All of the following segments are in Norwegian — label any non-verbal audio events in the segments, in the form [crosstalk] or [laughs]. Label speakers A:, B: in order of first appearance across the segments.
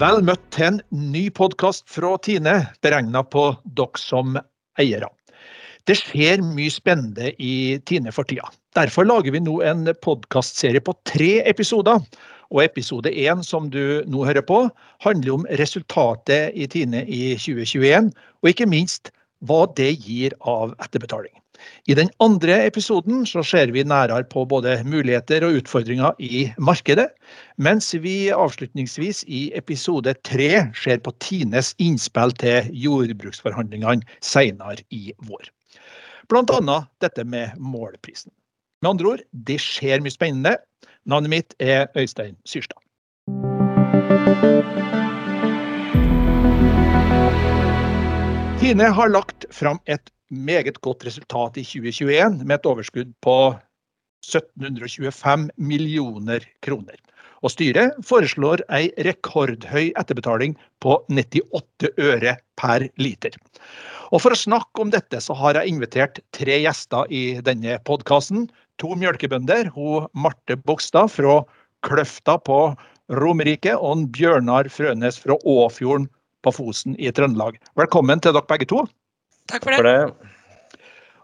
A: Vel møtt til en ny podkast fra Tine, beregna på dere som eiere. Det skjer mye spennende i Tine for tida. Derfor lager vi nå en podkastserie på tre episoder. Og episode én, som du nå hører på, handler om resultatet i Tine i 2021, og ikke minst hva det gir av etterbetaling. I den andre episoden så ser vi nærere på både muligheter og utfordringer i markedet, mens vi avslutningsvis i episode tre ser på Tines innspill til jordbruksforhandlingene senere i vår. Annet dette med målprisen. Med andre ord, det skjer mye spennende. Navnet mitt er Øystein Syrstad. Tine har lagt fram et meget godt resultat i 2021, med et overskudd på 1725 millioner kroner. Og styret foreslår ei rekordhøy etterbetaling på 98 øre per liter. Og For å snakke om dette så har jeg invitert tre gjester i denne podkasten. To mjølkebønder, hun Marte Bogstad fra Kløfta på Romerike og Bjørnar Frønes fra Åfjorden på Fosen i Trøndelag. Velkommen til dere begge to.
B: Takk for det. for det.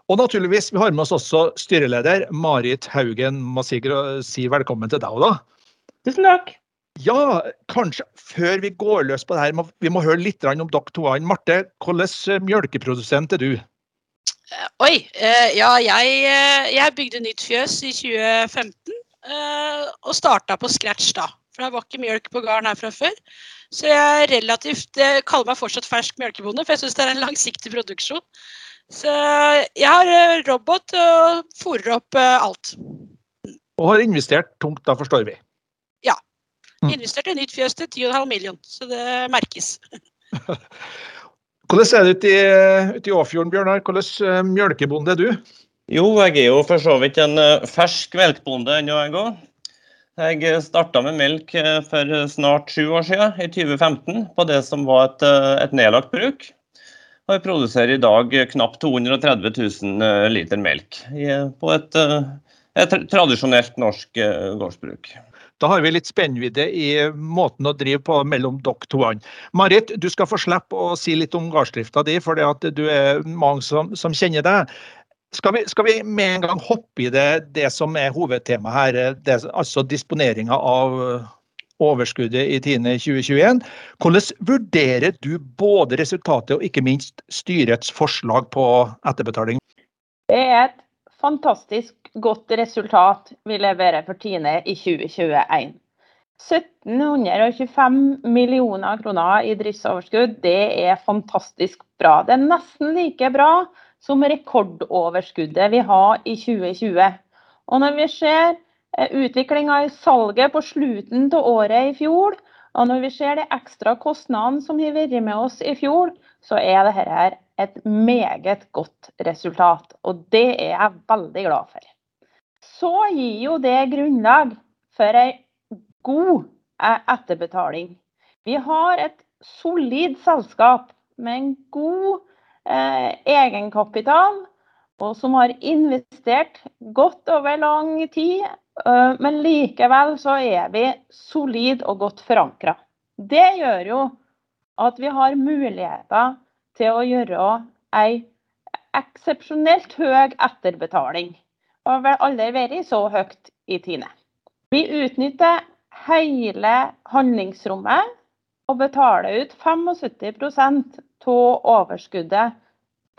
A: Og naturligvis, vi har med oss også styreleder Marit Haugen. Må si, si velkommen til deg òg, da.
C: Tusen takk.
A: Ja, kanskje før vi går løs på det her, vi må høre litt om dere to. Marte, hvordan mjølkeprodusent er du?
B: Eh, oi. Eh, ja, jeg, eh, jeg bygde nytt fjøs i 2015. Og starta på scratch da. For det var ikke mjølk på gården her fra før. Så jeg er relativt Jeg kaller meg fortsatt fersk mjølkebonde, for jeg syns det er en langsiktig produksjon. Så jeg har eh, robot og fôrer opp eh, alt.
A: Og har investert tungt, da forstår vi?
B: Ja. Mm. Investert i nytt fjøs til 10,5 million, så det merkes. [laughs]
A: Hvordan er det ute i, ute i Åfjorden, Bjørnar? Hvordan eh, mjølkebonde er du?
D: Jo, jeg er jo for så vidt en fersk melkebonde ennå, jeg òg. Jeg starta med melk eh, for snart sju år siden, i 2015, på det som var et, eh, et nedlagt bruk. Og jeg produserer i dag knapt 230 000 eh, liter melk på et, et tradisjonelt norsk gårdsbruk.
A: Da har vi litt spennvidde i måten å drive på mellom dere to. Marit, du skal få slippe å si litt om gardsdrifta di, for du er mange som, som kjenner deg. Skal vi, skal vi, med en gang hoppe i det, det som er hovedtemaet her, det, altså disponeringa av overskuddet i Tine 2021. Hvordan vurderer du både resultatet og ikke minst styrets forslag på etterbetaling?
C: Det er et fantastisk godt resultat vi leverer for Tine i 2021. 1725 millioner kroner i driftsoverskudd, det er fantastisk bra. Det er nesten like bra som rekordoverskuddet vi har i 2020. Og når vi ser eh, utviklinga i salget på slutten av året i fjor, og når vi ser de ekstra kostnadene som har vært med oss i fjor, så er dette et meget godt resultat. Og det er jeg veldig glad for. Så gir jo det grunnlag for ei god eh, etterbetaling. Vi har et solid selskap med en god egenkapital, og som har investert godt over lang tid. Eh, men likevel så er vi solid og godt forankra. Det gjør jo at vi har muligheter til å gjøre ei eksepsjonelt høy etterbetaling. Det har vel aldri vært så høyt i Tine. Vi utnytter hele handlingsrommet og betaler ut 75 av overskuddet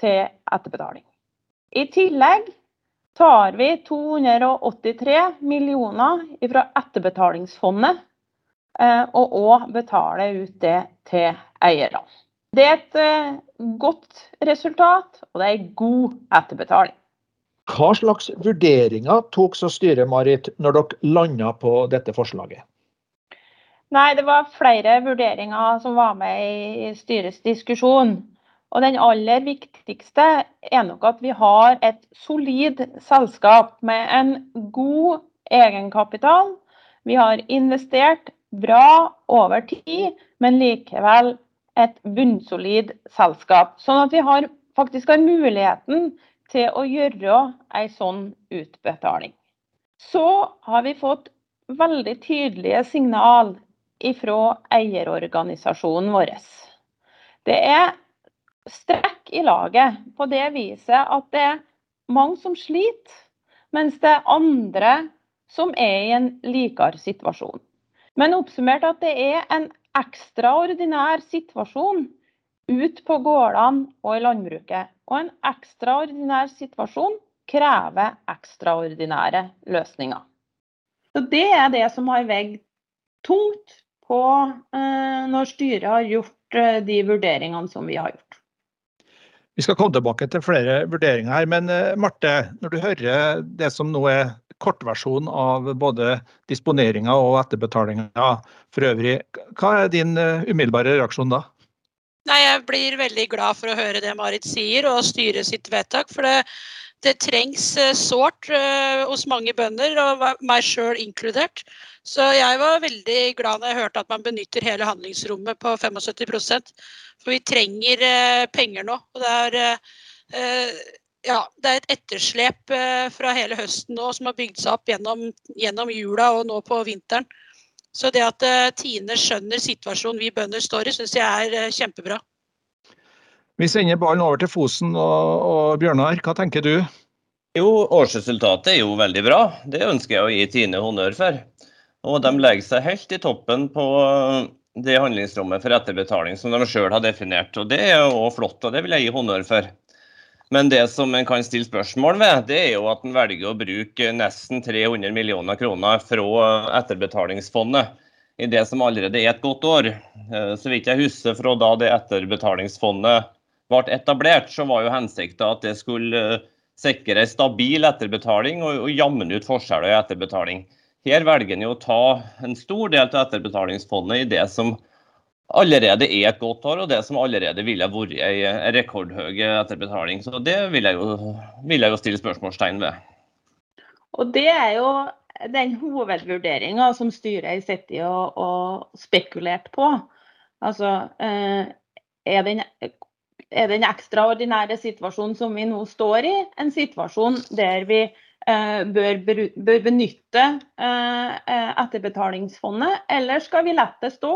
C: til etterbetaling. I tillegg tar vi 283 millioner fra etterbetalingsfondet, eh, og òg betaler ut det til eierne. Det er et eh, godt resultat, og det er god etterbetaling.
A: Hva slags vurderinger tok så styret Marit, når dere landa på dette forslaget?
C: Nei, Det var flere vurderinger som var med i styrets diskusjon. Og Den aller viktigste er nok at vi har et solid selskap med en god egenkapital. Vi har investert bra over tid, men likevel et bunnsolid selskap. Sånn at vi har, faktisk har muligheten til å gjøre en sånn utbetaling. Så har vi fått veldig tydelige signal ifra eierorganisasjonen vår. Det er strekk i laget på det viset at det er mange som sliter, mens det er andre som er i en likere situasjon. Men oppsummert at det er en ekstraordinær situasjon ut på gårdene og i landbruket. Og en ekstraordinær situasjon krever ekstraordinære løsninger. Så Det er det som har veid tungt på eh, når styret har gjort eh, de vurderingene som vi har gjort.
A: Vi skal komme tilbake til flere vurderinger her, men eh, Marte, når du hører det som nå er kortversjonen av både disponeringa og etterbetalinga for øvrig, hva er din umiddelbare reaksjon da?
B: Nei, Jeg blir veldig glad for å høre det Marit sier og styret sitt vedtak. For det, det trengs sårt hos mange bønder, og meg sjøl inkludert. Så jeg var veldig glad da jeg hørte at man benytter hele handlingsrommet på 75% For vi trenger uh, penger nå. Og det er, uh, ja, det er et etterslep fra hele høsten nå som har bygd seg opp gjennom, gjennom jula og nå på vinteren. Så det at eh, Tine skjønner situasjonen vi bønder står i, syns jeg er eh, kjempebra.
A: Vi sender ballen over til Fosen og, og Bjørnar. Hva tenker du?
D: Jo, Årsresultatet er jo veldig bra. Det ønsker jeg å gi Tine honnør for. Og De legger seg helt i toppen på eh, det handlingsrommet for etterbetaling som de sjøl har definert. og Det er jo flott, og det vil jeg gi honnør for. Men det som en kan stille spørsmål ved, det er jo at en velger å bruke nesten 300 millioner kroner fra etterbetalingsfondet i det som allerede er et godt år. Eh, så vidt jeg husker fra da det etterbetalingsfondet ble etablert, så var jo hensikten at det skulle eh, sikre en stabil etterbetaling og jamne ut forskjeller i etterbetaling. Her velger en jo å ta en stor del av etterbetalingsfondet i det som allerede er et godt år, og det som allerede ville vært en rekordhøy etterbetaling. Så det vil jeg, jo, vil jeg jo stille spørsmålstegn ved.
C: Og Det er jo den hovedvurderinga som styret har sittet og, og spekulert på. Altså, eh, er den, er den ekstraordinære situasjonen som vi nå står i, en situasjon der vi bør, bør, benytte eh, etterbetalingsfondet, eller skal vi la det stå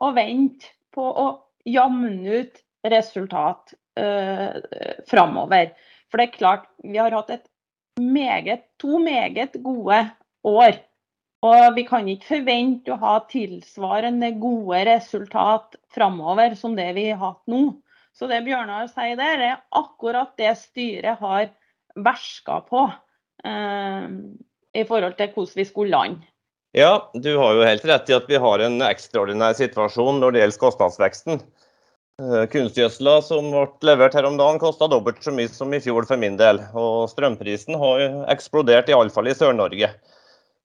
C: og vente på å jamne ut resultat framover. For det er klart, vi har hatt meget, to meget gode år. Og vi kan ikke forvente å ha tilsvarende gode resultat framover som det vi har hatt nå. Så det Bjørnar sier der, er akkurat det styret har verska på eh, i forhold til hvordan vi skulle lande.
D: Ja, du har jo helt rett i at vi har en ekstraordinær situasjon når det gjelder kostnadsveksten. Eh, kunstgjødsla som ble levert her om dagen, kosta dobbelt så mye som i fjor for min del. Og strømprisen har eksplodert, iallfall i Sør-Norge.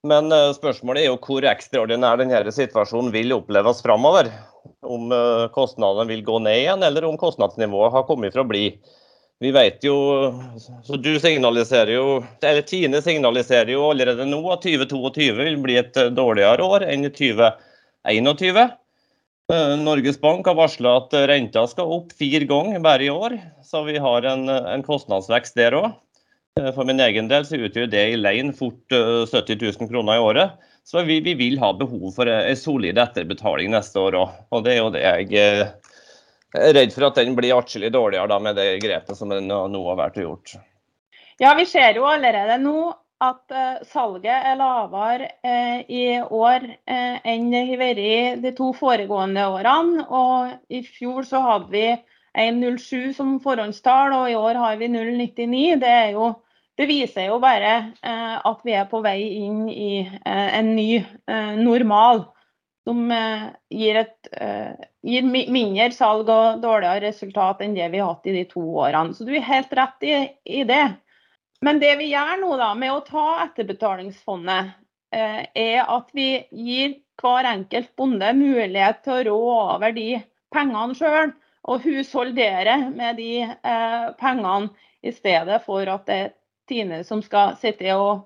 D: Men eh, spørsmålet er jo hvor ekstraordinær denne situasjonen vil oppleves framover. Om eh, kostnadene vil gå ned igjen, eller om kostnadsnivået har kommet for å bli. Vi vet jo, så du signaliserer jo, eller Tine signaliserer jo allerede nå at 2022 vil bli et eh, dårligere år enn 2021. Eh, Norges Bank har varsla at renta skal opp fire ganger bare i år, så vi har en, en kostnadsvekst der òg. Eh, for min egen del så utgjør det i leien fort 70 000 kroner i året. Så vi, vi vil ha behov for en solid etterbetaling neste år òg. Og det er jo det jeg jeg er redd for at den blir atskillig dårligere da, med det grepet som nå har vært gjort.
C: Ja, vi ser jo allerede nå at uh, salget er lavere uh, i år uh, enn det har vært de to foregående årene. Og I fjor så hadde vi 1,07 som forhåndstall, og i år har vi 0,99. Det, det, viser jo bare at vi er på vei inn i en ny normal som eh, gir, et, eh, gir, mindre salg og dårligere resultat enn det vi har hatt i de to årene. Så du er helt rett i, i det. Men det vi gjør nå da, med å ta etterbetalingsfondet, eh, er at vi gir hver enkelt bonde mulighet til å rå over de pengene sjøl, og husholdere med de eh, pengene, i stedet for at det er Tine som skal sitte og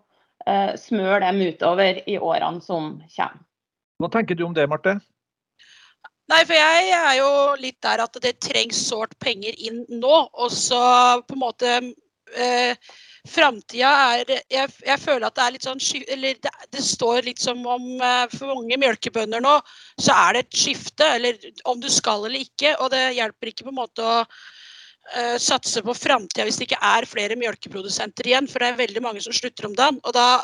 C: eh, smøre dem utover i årene som kommer.
A: Hva tenker du om det, Marte?
B: Nei, for jeg er jo litt der at det trengs sårt penger inn nå. Og så på en måte eh, framtida er jeg, jeg, føler at det er litt sånn Eller det, det står litt som om eh, for mange melkebønder nå, så er det et skifte. Eller om du skal eller ikke. Og det hjelper ikke på en måte å uh, satse på framtida hvis det ikke er flere melkeprodusenter igjen. For det er veldig mange som slutter om dagen. Og da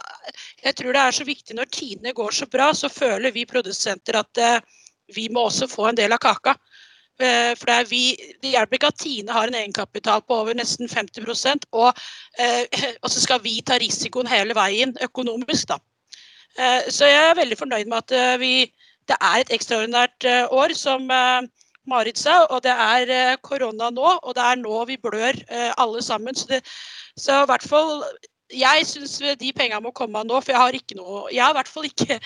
B: Jeg tror det er så viktig når tidene går så bra, så føler vi produsenter at uh, vi må også få en del av kaka. Eh, for det, vi, det, hjelper ikke at Tine har en egenkapital på over nesten 50 og, [laughs] og så skal vi ta risikoen hele veien økonomisk. Da. Så jeg er veldig fornøyd med at vi, det er et ekstraordinært år, som Marit sa. Og det er korona nå, og det er nå vi blør alle sammen. Så, det, så i hvert fall jeg syns de pengene må komme nå, for jeg har ikke noe Jeg har i hvert fall ikke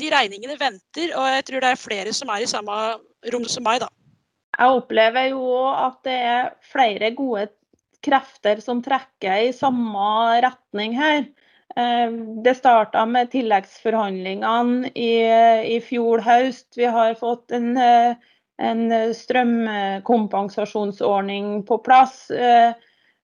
B: De regningene venter, og jeg tror det er flere som er i samme rom som meg, da.
C: Jeg opplever jo at det er flere gode krefter som trekker i samme retning her. Eh, det starta med tilleggsforhandlingene i, i, fjor høst. Vi har fått en, eh, en, strømkompensasjonsordning på plass. Eh,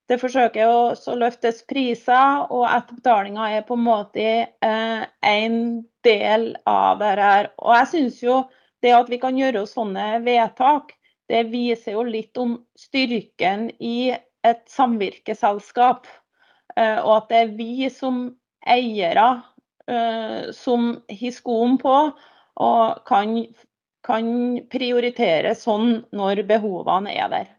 C: det forsøker å løftes priser, og etterbetalinga er på en måte en del av dette. Og jeg synes jo det at vi kan gjøre sånne vedtak, det viser jo litt om styrken i et samvirkeselskap. Eh, og at det er vi som eiere eh, som har skoen på og kan, kan prioritere sånn når behovene er der.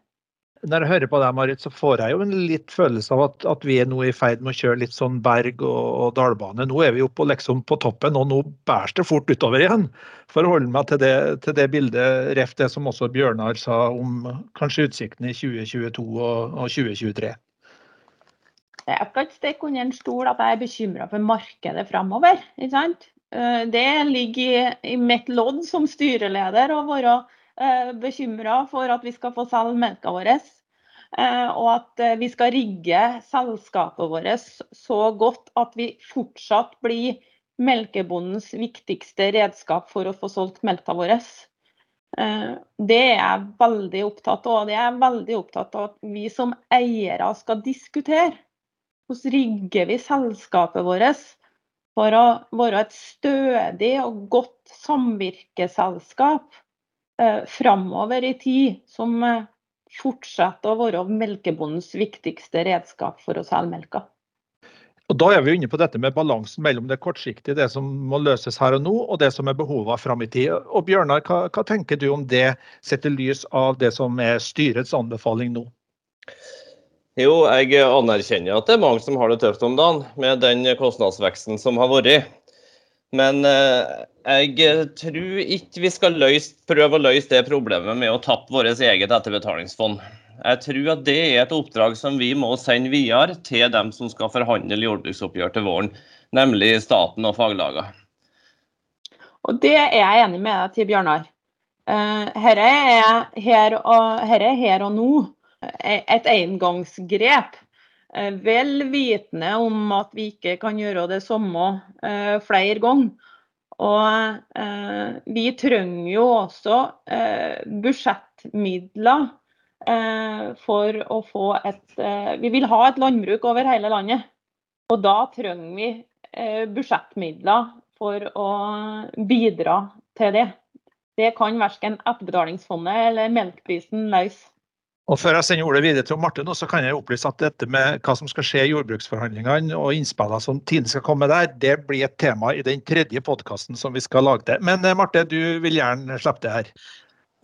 A: Når jeg hører på deg, Marit, så får jeg jo en litt følelse av at, at vi er nå i ferd med å kjøre litt sånn berg- og, og dalbane. Nå er vi oppe liksom på toppen, og nå bæres det fort utover igjen. For å holde meg til det, til det bildet, ref det som også Bjørnar sa om kanskje utsiktene i 2022 og, og 2023.
C: Jeg skal ikke stikke under en stol at jeg er bekymra for markedet framover. Eh, det ligger i, mitt lodd som styreleder å være Eh, bekymra for at vi skal få selge melka vår. Eh, og at eh, vi skal rigge selskapet vårt så godt at vi fortsatt blir melkebondens viktigste redskap for å få solgt melka vår. Det er jeg veldig opptatt av. Det er jeg veldig opptatt av at vi som eiere skal diskutere. Hvordan rigger vi selskapet vårt for å være et stødig og godt samvirkeselskap eh, framover i tid som eh, fortsetter å være melkebondens viktigste redskap for å selge melka.
A: Og Da er vi inne på dette med balansen mellom det kortsiktige, det som må løses her og nå, og det som er behovene fram i tid. Og Bjørnar, hva, hva, tenker du om det, sett i lys av det som er styrets anbefaling nå?
D: Jo, jeg anerkjenner at det er mange som har det tøft om dagen med den kostnadsveksten som har vært. Men eh, jeg tror ikke vi skal løse, prøve å løse det problemet med å tappe vårt eget etterbetalingsfond. Jeg tror at det er et oppdrag som vi må sende videre til dem som skal forhandle jordbruksoppgjør til våren, nemlig staten og faglagene.
C: Og Det er jeg enig med deg til, Bjørnar. Dette eh, er her og, er her og nå et engangsgrep. Eh, vel vitende om at vi ikke kan gjøre det samme eh, flere ganger. Og eh, vi trenger jo også budsjettmidler for å få et Vi vil ha et landbruk over hele landet. Og da trenger vi budsjettmidler for å bidra til det. Det kan verken etterbetalingsfondet eller melkeprisen løse.
A: Og Før jeg sender ordet videre til Martin, så kan jeg opplyse at dette med hva som skal skje i jordbruksforhandlingene og innspillene som Tine skal komme der, det blir et tema i den tredje podkasten som vi skal lage det. Men eh, Marte, du vil gjerne slippe det her.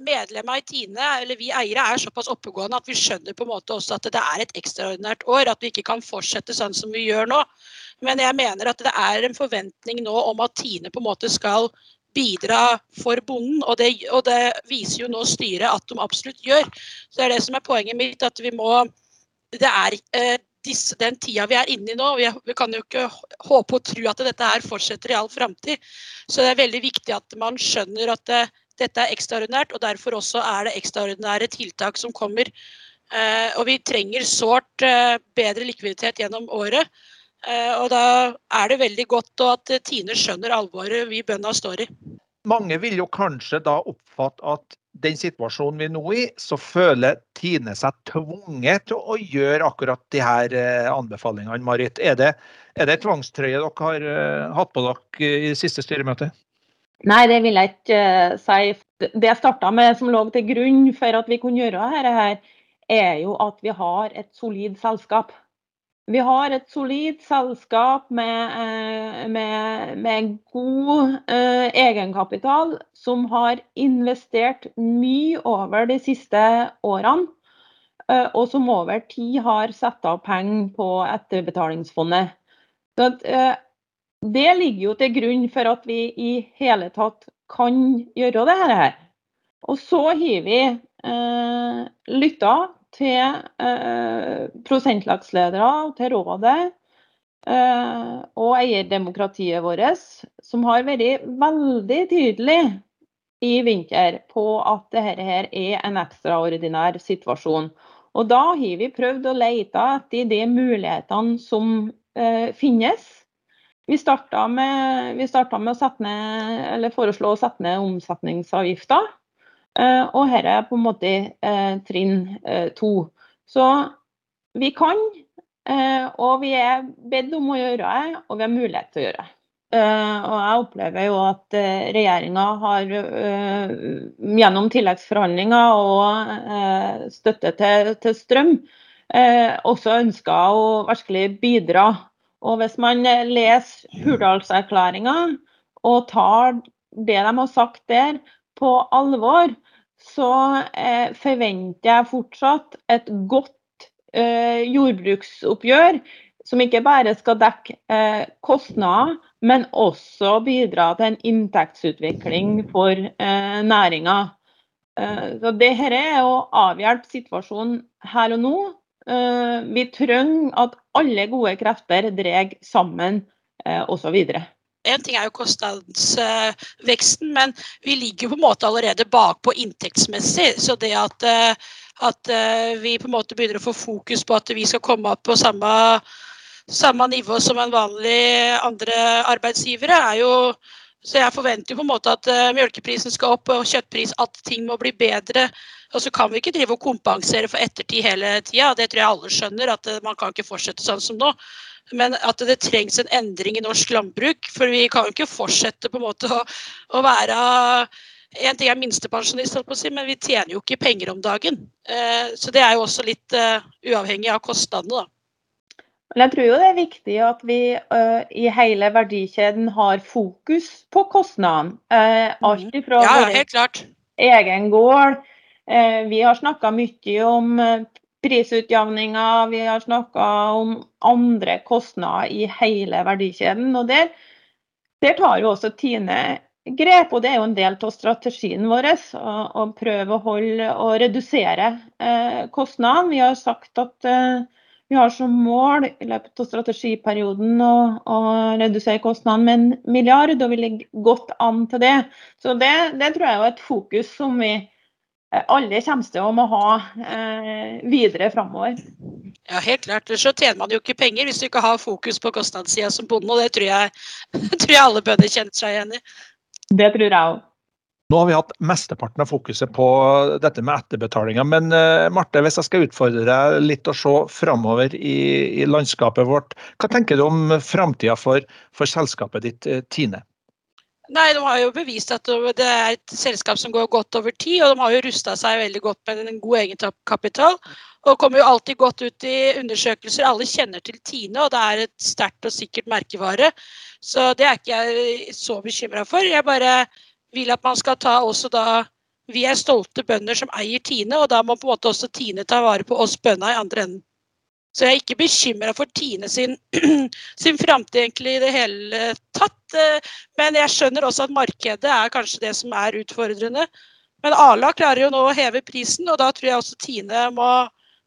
B: Medlemmer i Tine, eller vi eiere, er såpass oppegående at vi skjønner på en måte også at det er et ekstraordinært år. At vi ikke kan fortsette sånn som vi gjør nå. Men jeg mener at det er en forventning nå om at Tine på en måte skal bidra for bonden. Og det, og det, viser jo nå styret at de absolutt gjør. Så det er det som er poenget mitt, at vi må Det er eh, disse, den tida vi er inne i nå. Vi, vi, kan jo ikke håpe og tro at dette her fortsetter i all framtid. Så det er veldig viktig at man skjønner at det, dette er ekstraordinært, og derfor også er det ekstraordinære tiltak som kommer. Eh, og vi trenger sårt eh, bedre likviditet gjennom året. Eh, og da er det veldig godt at Tine skjønner alvoret vi bøndene står i.
A: Mange vil jo kanskje da oppfatte at den situasjonen vi er nå i, så føler Tine seg tvunget til å gjøre akkurat de her eh, anbefalingene. Marit, er det, er det tvangstrøye dere har uh, hatt på dere i siste styremøte?
C: Nei, det vil jeg ikke uh, si. Det jeg starta med som lå til grunn for at vi kunne gjøre dette, er jo at vi har et solid selskap. Vi har et solid selskap med, eh, med, med god eh, egenkapital, som har investert mye over de siste årene. Eh, og som over tid har satt av penger på etterbetalingsfondet. Det ligger jo til grunn for at vi i hele tatt kan gjøre det her. Og så har vi eh, lytta til eh, prosentlagsledere til rådet eh, og eierdemokratiet vårt, som har vært veldig tydelig i vinter på at dette her er en ekstraordinær situasjon. Og da har vi prøvd å lete etter de mulighetene som eh, finnes. Vi starta med, med, å ned, foreslå å sette ned omsetningsavgifta. Eh, og dette er på en måte eh, trinn eh, to. Så vi kan, og vi er bedt om å gjøre det, og vi har mulighet til å gjøre det. Og jeg opplever jo at regjeringa har gjennom tilleggsforhandlinger og støtte til, til strøm også ønska å virkelig bidra. Og hvis man leser Hurdalserklæringa og tar det de har sagt der på alvor, så eh, forventer jeg fortsatt et godt eh, jordbruksoppgjør som ikke bare skal dekke eh, kostnader, men også bidra til en inntektsutvikling for eh, næringa. Eh, så Dette er å avhjelpe situasjonen her og nå. Eh, vi trenger at alle gode krefter drar sammen eh, osv.
B: En ting er jo kostnadsveksten, men vi ligger på en måte allerede bakpå inntektsmessig. Så det at, eh, at, eh, vi på en måte begynner å få fokus på at vi skal komme opp på samme, samme nivå som en vanlig andre arbeidsgivere, er jo så jeg forventer jo på en måte at uh, mjølkeprisen skal opp og kjøttpris, at ting må bli bedre. Og så kan vi ikke drive og kompensere for ettertid hele tida. Det tror jeg alle skjønner, at man kan ikke fortsette sånn som nå men at det trengs en endring i norsk landbruk. For vi kan jo ikke fortsette på en måte å, å være En ting er minstepensjonist, si, men vi tjener jo ikke penger om dagen. Eh, så det er jo også litt uh, uavhengig av kostnadene, da.
C: Men jeg tror jo det er viktig at vi uh, i hele verdikjeden har fokus på kostnadene. Uh, alt ifra
B: ja,
C: egen gård. vi har snakka mye om prisutjevninga, vi har snakka om andre kostnader i hele verdikjeden. og der, der tar jo også Tine grep, og det er jo en del av strategien vår å, prøve å holde og redusere eh, kostnadene. Vi har sagt at eh, vi har som mål i løpet av strategiperioden å, å redusere kostnadene med en milliard, og vi ligger godt an til det. Så det, det tror jeg er et fokus som vi Eh, alle kommer til å må ha eh, videre framover.
B: Ja, helt klart. Så tjener man jo ikke penger hvis du ikke har fokus på kostnadssida som bonde, og det tror jeg, [laughs] tror jeg alle bønder kjenner seg igjen i.
C: Det tror jeg òg.
A: Nå har vi hatt mesteparten av fokuset på dette med etterbetalinga. Men uh, Marte, hvis jeg skal utfordre deg litt å se framover i, i, landskapet vårt, hva tenker du om framtida for, for, selskapet ditt, Tine?
B: Nei, De har jo bevist at det er et selskap som går godt over tid, og de har jo rusta seg veldig godt med en god egenkapital. Og kommer jo alltid godt ut i undersøkelser. Alle kjenner til Tine, og det er et sterkt og sikkert merkevare. Så det er ikke jeg så bekymra for. Jeg bare vil at man skal ta også da Vi er stolte bønder som eier Tine, og da må på en måte også Tine ta vare på oss bønder i andre enden. Så jeg er ikke bekymra for Tine sin, [clears throat] sin framtid egentlig i det hele tatt. Eh, men jeg skjønner også at markedet er kanskje det som er utfordrende. Men Arla klarer jo nå å heve prisen, og da tror jeg også Tine må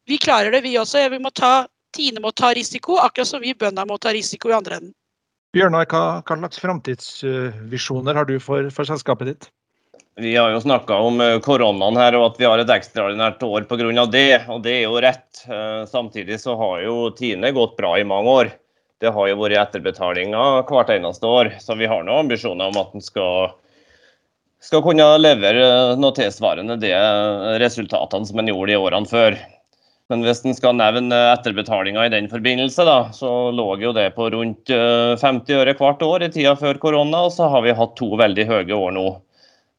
B: Vi klarer det, vi også. Vi må ta, Tine må ta risiko, akkurat som vi bønder må ta risiko i andre enden.
A: Bjørnar, hva, hva slags framtidsvisjoner har du for, for selskapet ditt?
D: Vi har jo snakka om eh, koronaen her og at vi har et ekstraordinært år pga. det. Og det er jo rett. Eh, samtidig så har jo Tine gått bra i mange år. Det har jo vært etterbetalinger hvert eneste år. Så vi har noen ambisjoner om at den skal skal kunne levere noe tilsvarende de resultatene som en gjorde i årene før. Men hvis en skal nevne etterbetalinga i den forbindelse, da, så lå jo det på rundt 50 eh, øre hvert år i tida før korona, og så har vi hatt to veldig høye år nå.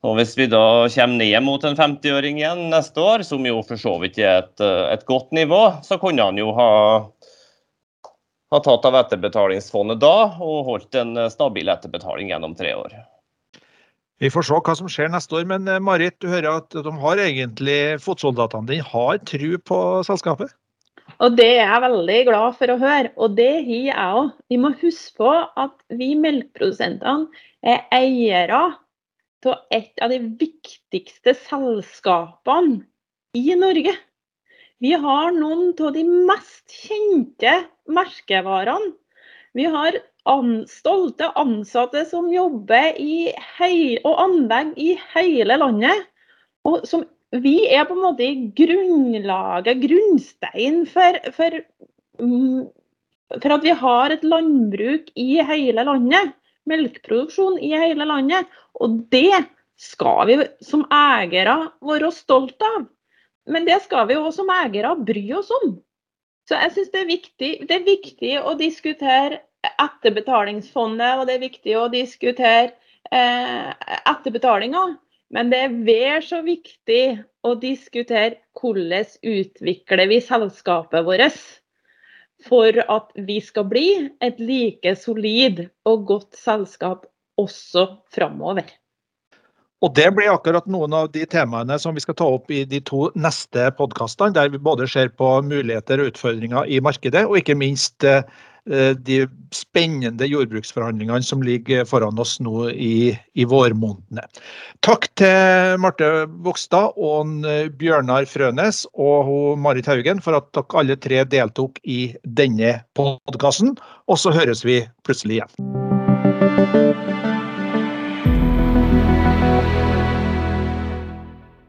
D: Og Hvis vi da kommer ned mot en 50-åring igjen neste år, som jo for så vidt er et, eh, et godt nivå, så kunne han jo ha, ha tatt av etterbetalingsfondet da og holdt en stabil etterbetaling gjennom tre år.
A: Vi får se hva som skjer neste år. Men eh, Marit, du hører at de har egentlig fotsoldatene dine har tru på selskapet?
C: Og Det er jeg veldig glad for å høre, og det har jeg òg. Vi må huske på at vi melkeprodusentene er eiere av et av de viktigste selskapene i Norge. Vi har noen av de mest kjente merkevarene. Vi har an, stolte ansatte som jobber i hei, og anlegg i hele landet. Og som vi er på en måte grunnlaget, grunnstein for, for, mm, for at vi har et landbruk i hele landet. Melkeproduksjon i hele landet. Og det skal vi som eiere være stolte av. Men det skal vi òg som eiere bry oss om. Så jeg syns det, det, er viktig å diskutere etterbetalingsfondet, og det er viktig å diskutere eh, etterbetalinga. Men det er vel så viktig å diskutere hvordan utvikler vi selskapet vårt for at vi skal bli et like solid og godt selskap også framover.
A: Og Det blir akkurat noen av de temaene som vi skal ta opp i de to neste podkastene, der vi både ser på muligheter og utfordringer i markedet, og ikke minst eh, Eh, de spennende jordbruksforhandlingene som ligger foran oss nå i, i vårmånedene. Takk til Marte Vokstad og Bjørnar Frønes og Marit Haugen for at dere alle tre deltok i denne podkasten. Og så høres vi plutselig igjen.